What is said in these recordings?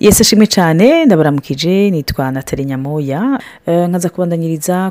yesi ashimwe cyane ndabaramukije nitwa natali nyamoya. Eh, nkaza kubandanyiriza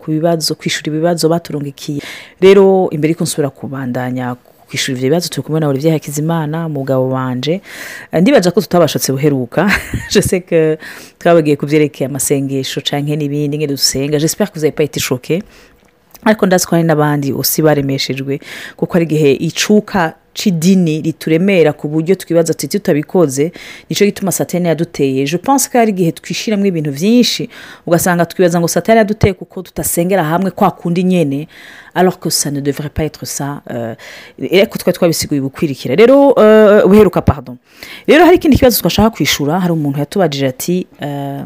ku bibazo kwishura ibibazo baturungikiye. Rero imbere yuko nsubira kubandanya kwishura ivyo bibazo turi kumwe na Olivier Hakizimana umugabo wanje. Eh, ndibaza ko tutabashatse buheruka. Je sais que twabagiye kuvyerekeye amasengesho canke n'ibindi ngene dusenga. Avez pas été choqués. Ariko ndazi ko hari n'abandi usi baremeshejwe. Kuko hari igihe icuka c'idini rituremera ku buryo twibaza tuti tutabikoze nico gituma satani yaduteye. Je pense ko hari igihe twishiramwo ibintu vyinshi ugasanga twibaza ngo satani yaduteye kuko tutasengera hamwe kwa kundi nyene alors que ça ne devrait pas être ça euh, ariko twari twabisiguye ubukwirikira. Rero euh, ubuheruka pardon. Rero hari ikindi kibazo twashaka kwishura hari umuntu yatubajije ati uh,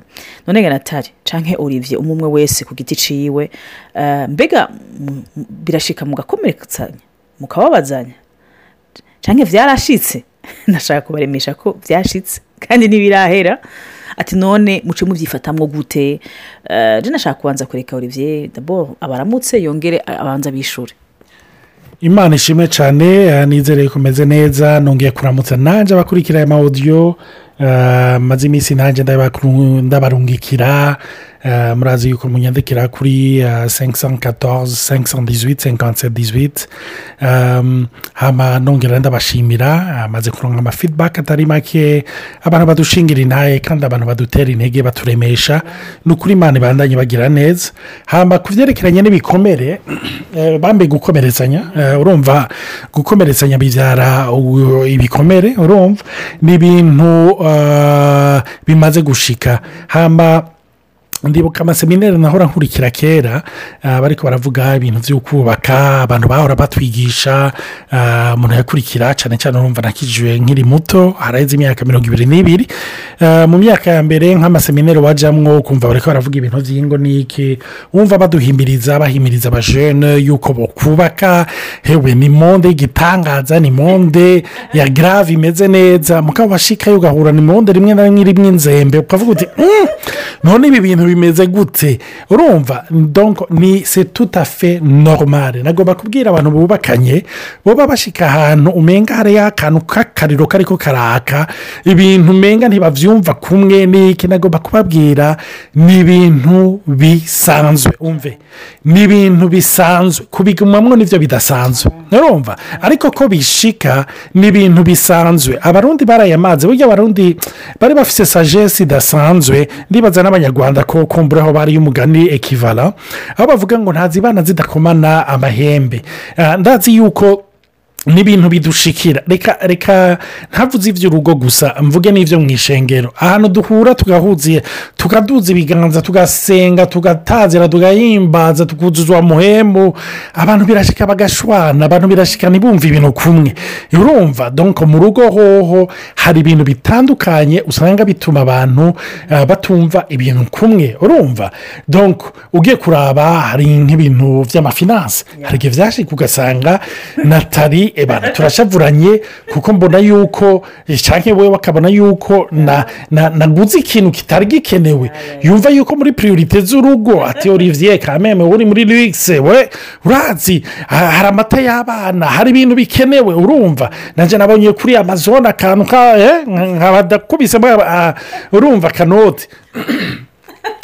none ganatari canke olivier umwe umwe wese ku giti ciwe mbega birashika mugakomeretsanya mukababazanya? Canke vyarashitse? Ndashaka kubaremesha ko vyashitse kandi ntibirahera ati none muce muvyifatamwo gute? Uh, je nashaka kubanza kureka olivier d'abord abaramutse yongere abanza bishure imana ishimwe cyane eh, nizere ko umeze neza nongeye kuramutsa nanjye abakurikira aya mawudiyo eh, maze iminsi nanjye ndabarungikira murazi yuko munyandikira kuri senkisan katoze senkisan dizwiti senkanse dizwiti hama nongera ndabashimira amaze kuronka amafidibaki atari make abantu badushingira intaye kandi abantu badutera intege baturemesha ni ukuri imana ibandanye bagira neza hama ku byerekeranye n'ibikomere bambe gukomerezanya eh, urumva gukomerezanya bibyara ibikomere urumva ni ibintu bimaze gushika. Hama ndibuka amaseminari nahora nkurikira kera ah, bariko baravuga ibintu byo kubaka abantu bahora batwigisha ah, umuntu yakurikira cyane cyane urumva nakijijwe nkiri muto haraheze imyaka mirongo ibiri n'ibiri. Ah, mu myaka ya mbere nk'amaseminari wajamwo kumva bariko baravuga ibintu by'ingo n'iki wumva baduhimiriza bahimiriza abajene yuko bokubaka hewe ni monde y'igitangaza ni monde ya grave imeze neza. Mukaba washikayo ugahura ni monde rimwe na rimwe rimwe inzembe ukavuga uti "Mm, none ibi bintu bimeze gute urumva ni se fait normal nagomba kubwira abantu bubakanye boba bashika ahantu umenga hariyo akantu k'akariro kariko karaka ibintu umenga ntibavyumva kumwe n'iki nagomba kubabwira ni ibintu bisanzwe umve. Ni ibintu bisanzwe. Kubigumamwo nivyo bidasanzwe. Urumva ariko ko bishika ni ibintu bisanzwe. Abarundi barayamaze burya abarundi bari bafise sagesse idasanzwe ndibaza n'abanyarwanda ko kumburaho bari umugani ekivara aho bavuga ngo ntazibana zidakomana amahembe. Ah, ndazi yuko n'ibintu bidushikira. Reka reka ntavuze iby'urugo gusa mvuge n'ibyo mu ishengero ahantu duhura tugahuziye tukaduza ibiganza tugasenga tugatazira tugahimbaza tukuzuzwa muhembu abantu birashika bagashwana abantu birashika ntibumve ibintu kumwe. Urumva donko mu rugo hoho hari ibintu bitandukanye usanga bituma abantu ah, batumva ibintu kumwe. Urumva? Donko ugiye kuraba hari nk'ibintu by'amafinanse hari igihe byashika ugasanga natali ebana turashavuranye kuko mbona yuko cyangwa wowe bakabona yuko na- na- naguze ikintu kitari gikenewe. Yumva yuko muri priorite z'urugo ati olivier kameme uri muri ligise we urazi ha- hari amata y'abana hari ibintu bikenewe urumva. Nanjye nabonye kuri amazone akantu ka eh, nkaba ndakubisemo ah, urumva akanoti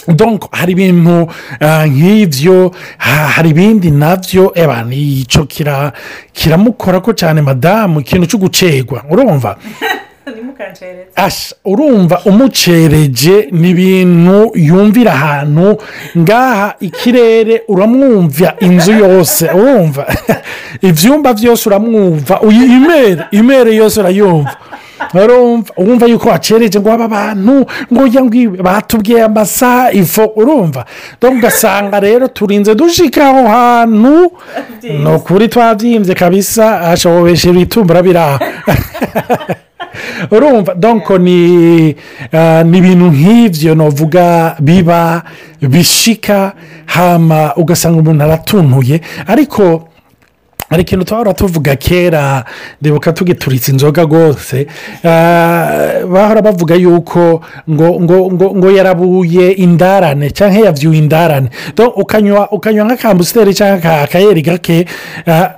donc hari ibintu ah, nk'ibyo ha- hari ibindi na byo eba icyo kira kiramukora ko cyane madamu ikintu cyo gucegwa urumva urumva umucereje ni ibintu yumvira ahantu ngaha ikirere uramwumva inzu yose urumva? Ibyumba byose uramwumva uyi imere imere yose urayumva. Urumva yuko wacereje ngo aba bantu ngo ngo batubwiye amasaha ifo urumva. Ugasanga rero turinze dushika aho hantu. Ni ukuri twabyimbye kabisa ashobobeshe ibitumbura biri aho urumva donko ah, ni ibintu nk'ibyo navuga biba bishika hama ugasanga umuntu aratuntuye ariko hari ikintu twahora tuvuga kera ndibuka tugituritse inzoga rwose ah, bahora bavuga yuko ngo ngo ngo ngo yarabuye indarane cyangwa yabyuye indarane. Ukanywa ukanywa nk'akambusiteri cyangwa aka- akayeri gake ah,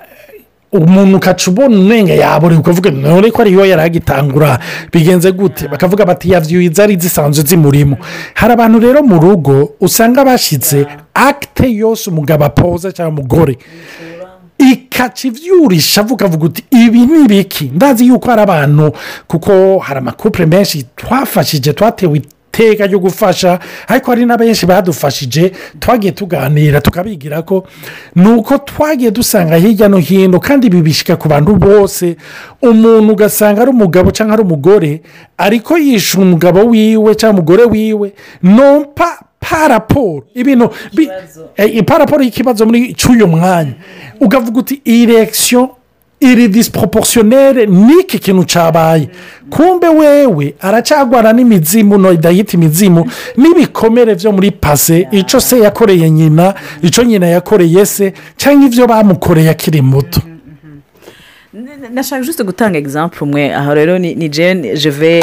umuntu ukaca ubona umwenge yaborewe ukavuga none ko ariyo yari agitangura. Bigenze gute? Bakavuga bati yabyuye zari zisanzwe zimurimo. Hari abantu rero mu rugo usanga bashyize akite yose umugabo apoza cyangwa umugore. Ikaca ibyurisha avuga avuga uti ibi ni ibiki ndazi yuko hari abantu kuko hari amakupure menshi twafashije twatewe iteka ryo gufasha ariko hari na benshi badufashije twagiye tuganira tukabigira ko ni uko twagiye dusanga hirya no hino kandi ibi bishyika ku bantu bose. Umuntu ugasanga ari umugabo cyangwa ari umugore ariko yishyura umugabo wiwe cyangwa umugore wiwe nompa paraporo ibintu bi- eh, paraporo y'ikibazo muri cy'uyu mwanya. Ukavuga uti iyi rekisiyo iri disiporoporosiyonere n'iki kintu cyabaye kumbe wewe aracyagwana n'imizimu no idahita imizimu n'ibikomere byo muri pase icyo se yakoreye nyina icyo nyina yakoreye se cyangwa ibyo bamukoreye akiri muto. Nashaka juste gutanga egisampure umwe aho rero ni jene jeve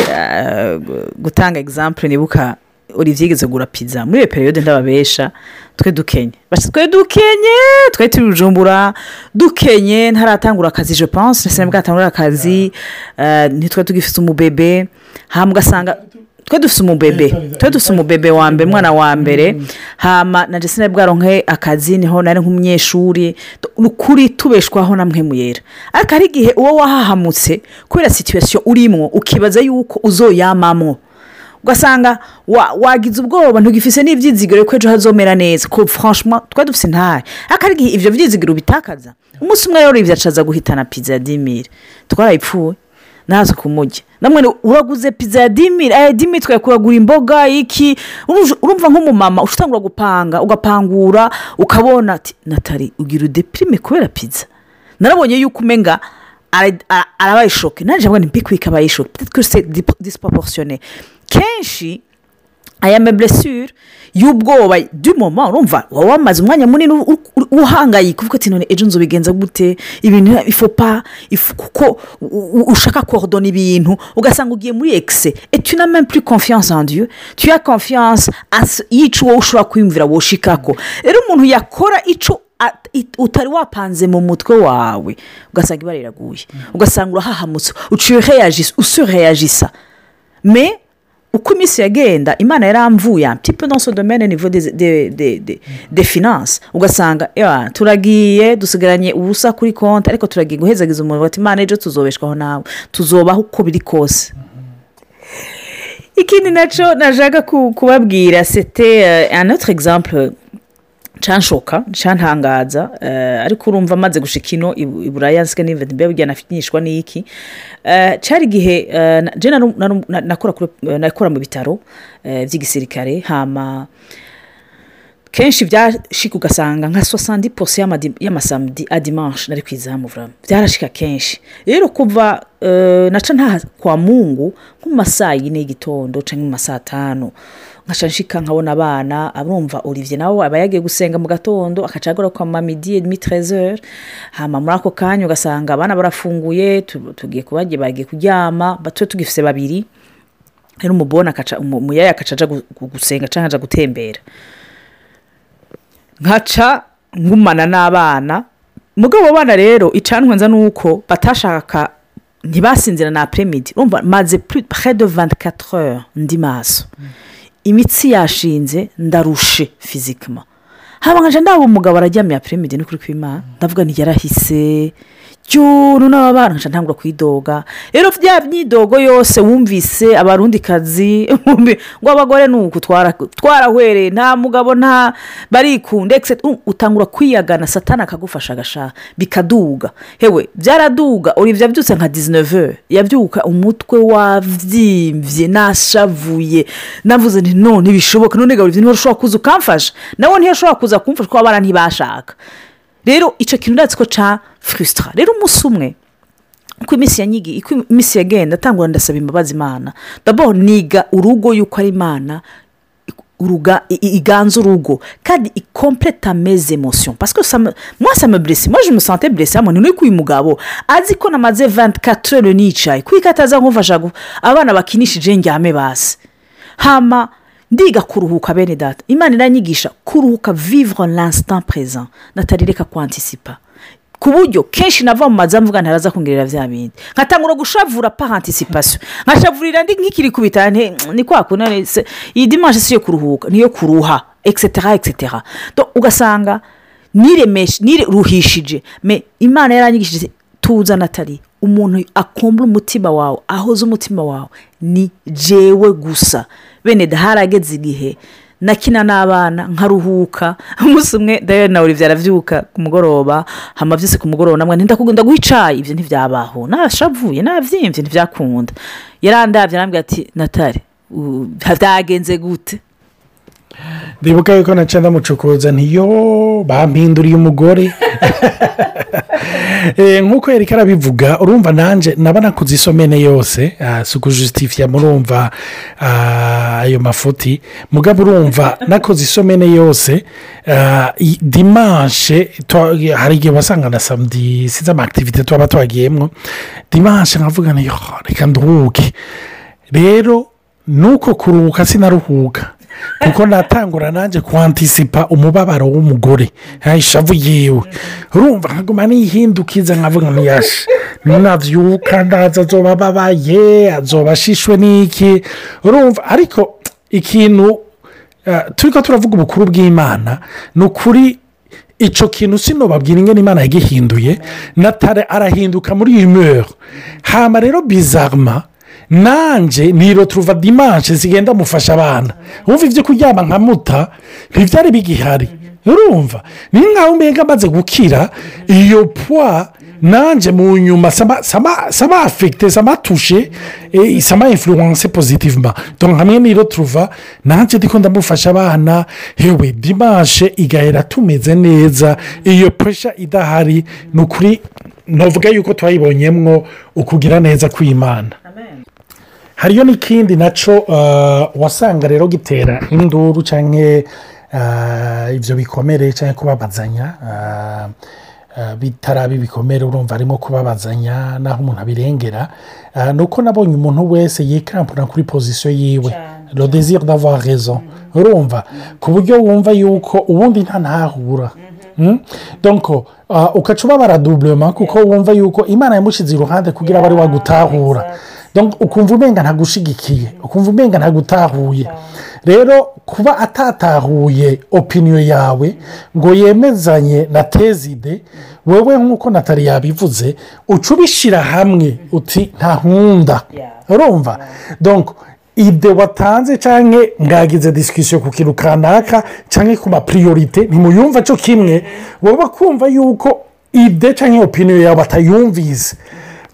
gutanga egisampure nibuka olivier yigeze kugura pizza. Muri iyo periyode ndababesha twe dukenye. Twe dukenye twe turi bujumbura dukenye ntaratangura akazi je pense ndetse bwatangura akazi eh, ntitwe tugifite umubebe. Hama ugasanga twe dufite umubebe twe dufite umubebe wa mbere umwana wa mbere. Hama na jesi bwaronke akazi ni ho nari nk'umunyeshuri ukuri tubeshwaho na mwe muyera. Ariko hari igihe uwo wahahamutse kubera situwasiyo urimo ukibaza yuko uzoyamamo. Ugasanga wa- wagize ubwoba ntugifise n'ibyizigiro ko ejo hazomera neza. Ko franchement twari dufite intare ariko igihe ibyo byizigiro bitakaza umunsi umwe rero ibyacaza guhitana pizza ya dimire twarayipfuye. Naze kumujya namwe uraguze pizza ya dimire aya dimire twari kuragura imboga iki? Urumva- nk'umumama ushobora gupanga ugapangura ukabona ati natali ugira udepirime kubera pizza. Narabonye yuko umenga ara- ara- arabaye shoke nanjye mbona mbikwika abaye shoke dip- disproportionné. Kenshi aya meblessure y'ubwoba d'umoma urumva waba wamaze umwanya munini uhangayika uvuga ati none ejo nzobigenza gute? Ibintu ifopa kuko ushaka korodona ibintu ugasanga ugiye muri ekise etu na même plus confiance en dieu. Tu as confiance as- y'ico wowe ushobora kwiyumvira woshikako. Rero umuntu yakora ico utari wapanze mu mutwe wawe ugasanga ibara riraguye ugasanga urahahamutse. Uciye reyagisa usureyagisa me uko iminsi yagenda imana yaramvuye dans ce domaine niveau des des des des des finances. Ugasanga "Ewa, turagiye dusigaranye ubusa kuri konti ariko turagiye guhezagiza umuntu. Bati imana ejo tuzobeshwaho nawe. Tuzobaho uko biri kose. Ikindi na cyo nashaka ku- kubabwira sete un autre exemple canshoka cantangaza eh, ariko urumva amaze gushika ino i i buraya nsike nive mbe burya nafinyishwa n'iki? Eh, cari igihe eh, nakora mu bitaro vy'igisirikare hama kenshi byashika ugasanga nka sosandi pose y'amadi- y'amasamedi a dimanche nari kwizamu vurama byarashika kenshi. Rero kuva naca ntaha kwa mungu nko mu masaa yine y'igitondo cyangwa mu masaa atanu nkaca nshika nkabona abana abumva olivier nawe aba yagiye gusenga mu gatondo akaca agora kwa mamidi demi trezor hama muri ako kanya ugasanga abana barafunguye tu- tugiye kubagiye bagiye kuryama batwe tugifise babiri. Rero umubona umuyaya akaca aja gu- gu- gusenga cyangwa aja gutembera. Nkaca ngumana n'abana. Mugabo abana rero icanwenza ni uko batashaka ntibasinzira na apremidi maze pre de 24 heures ndi maso. Imitsi yashinze ndarushe fizikima haba nkaje ndaba umugabo araryamye apremidi ni kuri kwimana. Ndavuga nti yarahise. Cyuru n'ababana nkaca ntangura kwidoga. Rero bya myidogo yose wumvise abarundikazi ngo abagore ni uku twara- twarahwereye nta mugabo nta barikunda utangura kwiyagana satana akagufasha agashaka bikaduga. Hewe byaraduga olivier abyutse nka 19 yabyuka umutwe wabyimbye nashavuye. Navuze nti no ntibishoboka. None olivier niba ushobora kuza ukamfasha. Nawe ntiyashobora kuza kumfasha kuko abana ntibashaka. Rero icyo kintu ndazi ko cya furisitara rero umunsi umwe uko iminsi yanyigi uko iminsi yagenda atangura ndasaba imbabazi imana. Dabo niga urugo yuko ari imana iganza urugo kandi ikompleta meze emosiyo pasike mwese ameburesi mwaje umusante buresi hamwe ni uyu mugabo. Azi ko namaze vanti katurere nicaye kuko ataza kumufasha gu- abana bakinishije njyame basi hama ndiga kuruhuka bene data imana iranyigisha kuruhuka vivre l'instant présent. Natari reka kwantisipa ku buryo kenshi nava mu mazu mvuga ntaraza kongerera bya bindi. Nkatangura gushavura pa anticipation. Nkashavurira ndi nk'ikiri kubita ni kwa kuntu iyi dimanche si iyo kuruhuka niyo kuruha egisitera egisitera ugasanga niruhishije. Imana yaranyigishije tuza natali umuntu akumbura umutima wawe ahoza umutima wawe ni jewe gusa. Bene harageze igihe. Nakina n'abana nkaruhuka. Umunsi umwe dayo nawe byarabyuka ku mugoroba. Hama byose ku mugoroba namwe ndakugunda guhicaye ibyo ntibyabaho. Nashavuye nabyimbye ntibyakunda yarandabye arambwira ati natali byagenze gute? Ndibuka yuko naca ndamucukuza ntiyo bampinduriye umugore nk'uko yari karabivuga urumva nanjye naba nakoze isomene yose si ukujusitifiya murumva ayo mafuti mugabo urumva nakoze isomene yose dimanche hari igihe wasanga na samudi sinzi amakitivite tuba twagiyemo dimanche nkavuga reka nduhuke rero nuko kuruhuka sinaruhuka kuko natangura nanjye kwantisipa umubabaro w'umugore. Ishavu yiwe urumva nkaguma nihindukiza nkavuga ngo yashe nabyuka ndaza azoba ababaye azoba ashishwe n'iki? Urumva ariko ikintu turi ko turavuga ubukuru bw'imana ni ukuri icyo kintu sino babwira ingene imana yagihinduye. Natare arahinduka muri iyi mero hama rero bizarma nanjye niro turuva dimanche zigenda mufasha abana. Wumva ibyo kuryama nka muta ntibyari bigihari. Urumva? Ni nkaho mbega amaze gukira iyo puwa nanjye mu nyuma sama afegite sama tushe sama influence pozitivema hamwe niro turuva nanjye ndiko ndamufasha abana hewe dimanche igahera tumeze neza. Iyo puresha idahari ni ukuri ntuvuga yuko twayibonyemo ukugira neza kw'imana. Hariyo n'ikindi na cyo wasanga rero gitera induru cyangwa ibyo bikomere cyangwa kubabazanya bitaraba ibikomere urumva arimo kubabazanya n'aho umuntu abirengera. Ni uko nabonye umuntu wese yikarampura kuri pozisiyo yiwe. Rodezire d'avoir rezo urumva? Ku buryo wumva yuko ubundi nta ntahura donko ukaca ubabara duburema kuko wumva yuko imana yamushyize iruhande kugira abe ari wagutahura ukumva umenga ntagushigikiye ukumva umenga ntagutahuye. Rero kuba atatahuye opiniyo yawe ngo yemezanye na tezide wowe nk'uko natali yabivuze uca ubishyira hamwe uti nta nkunda. Urumva? Ide watanze cyangwa mwagize disikisiyo ku kintu kanaka cyangwa ku mapiriyorite ntimuyumva cyo kimwe. Wowe kumva yuko ide cyangwa opiniyo yawe batayumvise.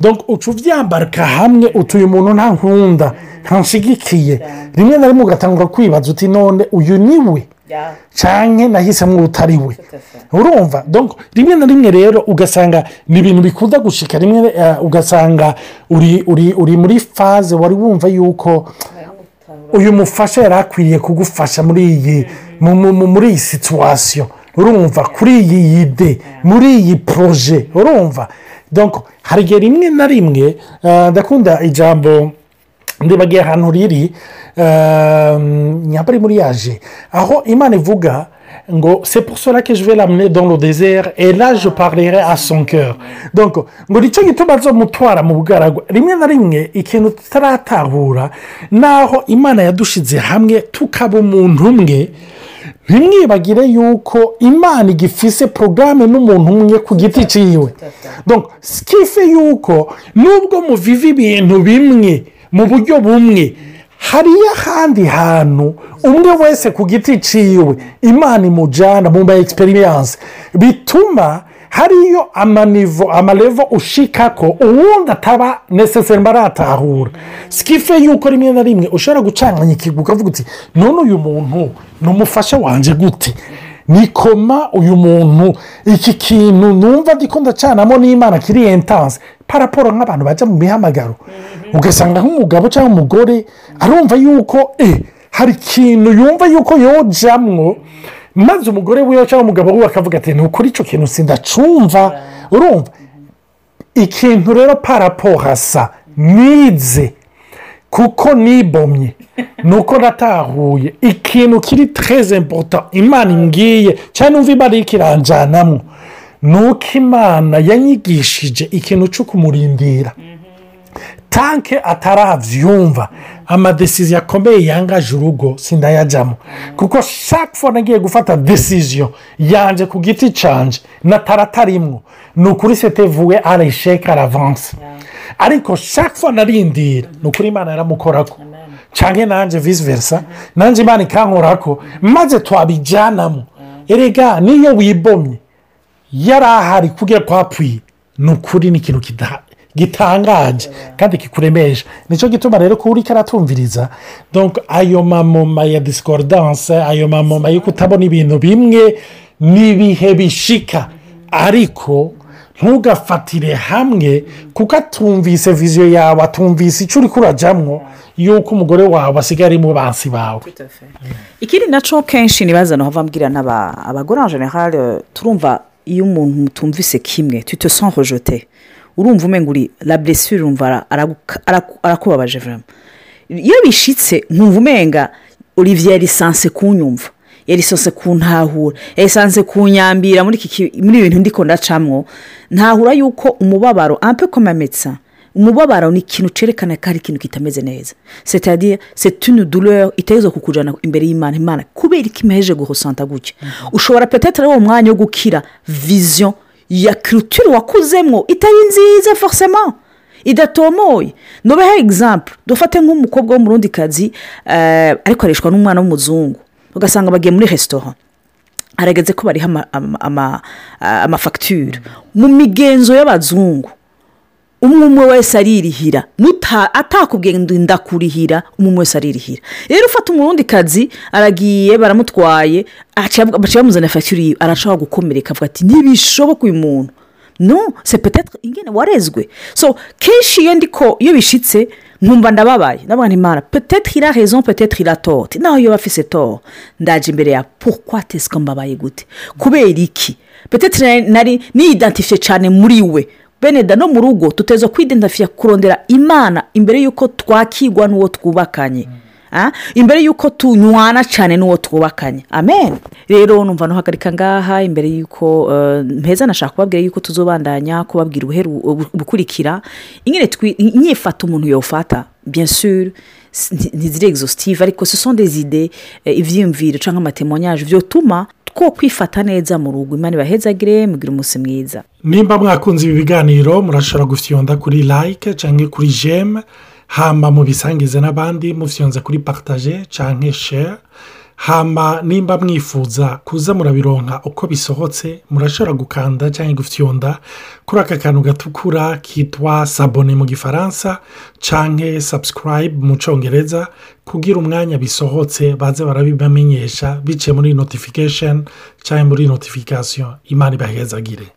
Uca ubyambarika hamwe utuye umuntu nta nkunda ntashigikiye rimwe na rimwe ugatangura kwibaza uti none uyu ni we? Cyane nahisemo utari we? Urumva? Rimwe na rimwe rero ugasanga ni ibintu bikunda gushika rimwe ugasanga uri muri faze wari wumva yuko uyu mufasha yari akwiriye kugufasha muri iyi muri iyi situwasiyo urumva? Kuri iyi yide muri iyi poroje urumva? Igihe rimwe na rimwe ndakunda ijambo. Ndibagiye ahantu riri nyabari muri yaje aho imana ivuga ngo sepusora ke juve lamune dans le désert et là je parlerai à son cœur. Ngo ni cyo gituma mutwara mu bugaragwa rimwe na rimwe ikintu tutaratahura naho imana yadushize hamwe tukaba umuntu umwe ntimwibagire yuko imana igifise porogaramu n'umuntu umwe ku giti cyiwe sikife yuko nubwo muviva ibintu bimwe mu buryo bumwe. Hariyo ahandi hantu umwe wese ku giti cyiwe imana imujyana mu ma egisipiriyanse bituma hariyo amanivo amarevo ushika ko uwundi ataba neseseri baratahura sikife yuko rimwe na rimwe ushobora gucanganya ikigo ukavuga uti none uyu muntu ni umufasha wanjye gute? Nikoma uyu muntu iki kintu numva ndiko ndacanamo n'imana kiri entanse paraporo nk'abantu bajya mu mihamagaro ugasanga nk'umugabo cyangwa umugore arumva yuko hari ikintu yumva yuko yojamwo. Maze umugore wiwe cyangwa umugabo we akavuga ati ntukore icyo kintu sindacumva. Urumva? Ikintu rero paraporo hasa nize. Kuko nibomye. Ni uko natahuye. Ikintu kiri tereze mpoto imana ingiye. Cyane numva imana iri kiranjanamo ni uko imana yanyigishije ikintu cyo kumurindira. Tanke atarabyumva amadesiziyo akomeye yangaje urugo sindayajyamo kuko shaka fone agiye gufata desiziyo yanjye ku giti canje na taratarimwo ni ukuri setevuwe aresheke aravanse ariko shaka fone arindira ni ukuri imana yaramukorako. Cyangwa nanjye visi verisa nanjye imana ikankorako maze twabijyanamo. Erega niyo wibomye. Yari ahari kugira kwapfuye. Ni ukuri ni ikintu gitangaje kandi kikuremesha ni cyo gituma rero ko uri karatumviriza ayo mamoma ya disikorudanse ayo mamoma yo kutabona ibintu bimwe n'ibihe bishika. Ariko ntugafatire hamwe kuko atumvise viziyo yawe atumvise icyo uri kurajyamo yuko umugore wawe asigaye ari mu bansi bawe. Ikindi na cyo kenshi nibaza naho bambwira abagore generale turumva iyo umuntu mutumvise kimwe tuhite sanrojote urumva umenga uri la blessure urumva arakubabaje vurama iyo bishitse nkumva umenga olivier yarisanse kunyumva. Yarisanse kuntahura. Yarisanse kunyambira muri ibi bintu ndiko ndacamwo. Ntahura yuko umubabaro ampe komametsa umubabaro ni ikintu cyerekana ko ari ikintu kitameze neza. Setadiye setune durere iteza kukujyana imbere y'imana. Imana kubera ko imejeje guhosanta gutya. Ushobora petetera uwo mwanya wo gukira viziyo ya kirutire wakuzemo itari nziza forcement idatomoye. Nubeho egisampu dufate nk'umukobwa w'umurundikazi ariko arishwa n'umwana w'umuzungu. Ugasanga bagiye muri resitora harageze ko bariho amafagitire mu migenzo y'abazungu. Umwe umwe wese aririhira. Atakubwiye ngo ndakurihira umwe umwe wese aririhira. Rero ufata umurundikazi aragiye baramutwaye baciye bamuzanira fagitire yiwe arashobora gukomereka avuga ati ntibishoboke uyu muntu. No sepetetwe ingene warezwe. So kenshi iyo ndiko iyo bishitse nkumva ndababaye. Ndabona imana petetwe ira rezo petetwe ira tote naho iyo bafise to ndaje imbere ya pourquoi tesiko mbabaye gute? Kubera iki? Petetwe nari niyidantifiye cyane muri we. Beneda no mu rugo tuteza kwidendafiya kurondera imana imbere y'uko twakigwa n'uwo twubakanye. Imbere y'uko tunywana cyane n'uwo twubakanye. Amen. Rero numva ntuhagarika ngaha imbere y'uko mpeza nashaka kubabwira y'uko tuzobandanya kubabwira ubukurikira. Inyifata umuntu yawufata byensure ntizire egizositive ariko sosonde zide ibyiyumviro cyangwa amatemonyage byotuma two kwifata neza mu rugo. Imana ibahezagire mugire umunsi mwiza. Nimba mwakunze ibi biganiro murashobora gufyonda kuri like cyangwa kuri jeme hamba mubisangize n'abandi mufyonze kuri paritaje cyangwa share. Hamba nimba mwifuza kuza murabironka uko bisohotse murashobora gukanda cyangwa gufyonda kuri aka kantu gatukura kitwa sabone mu gifaransa cyangwa sabusikarayibe mu cyongereza kugira umwanya bisohotse baze barabibamenyesha biciye muri notifikasheni cyangwa muri notifikasiyo imana ibahezagire.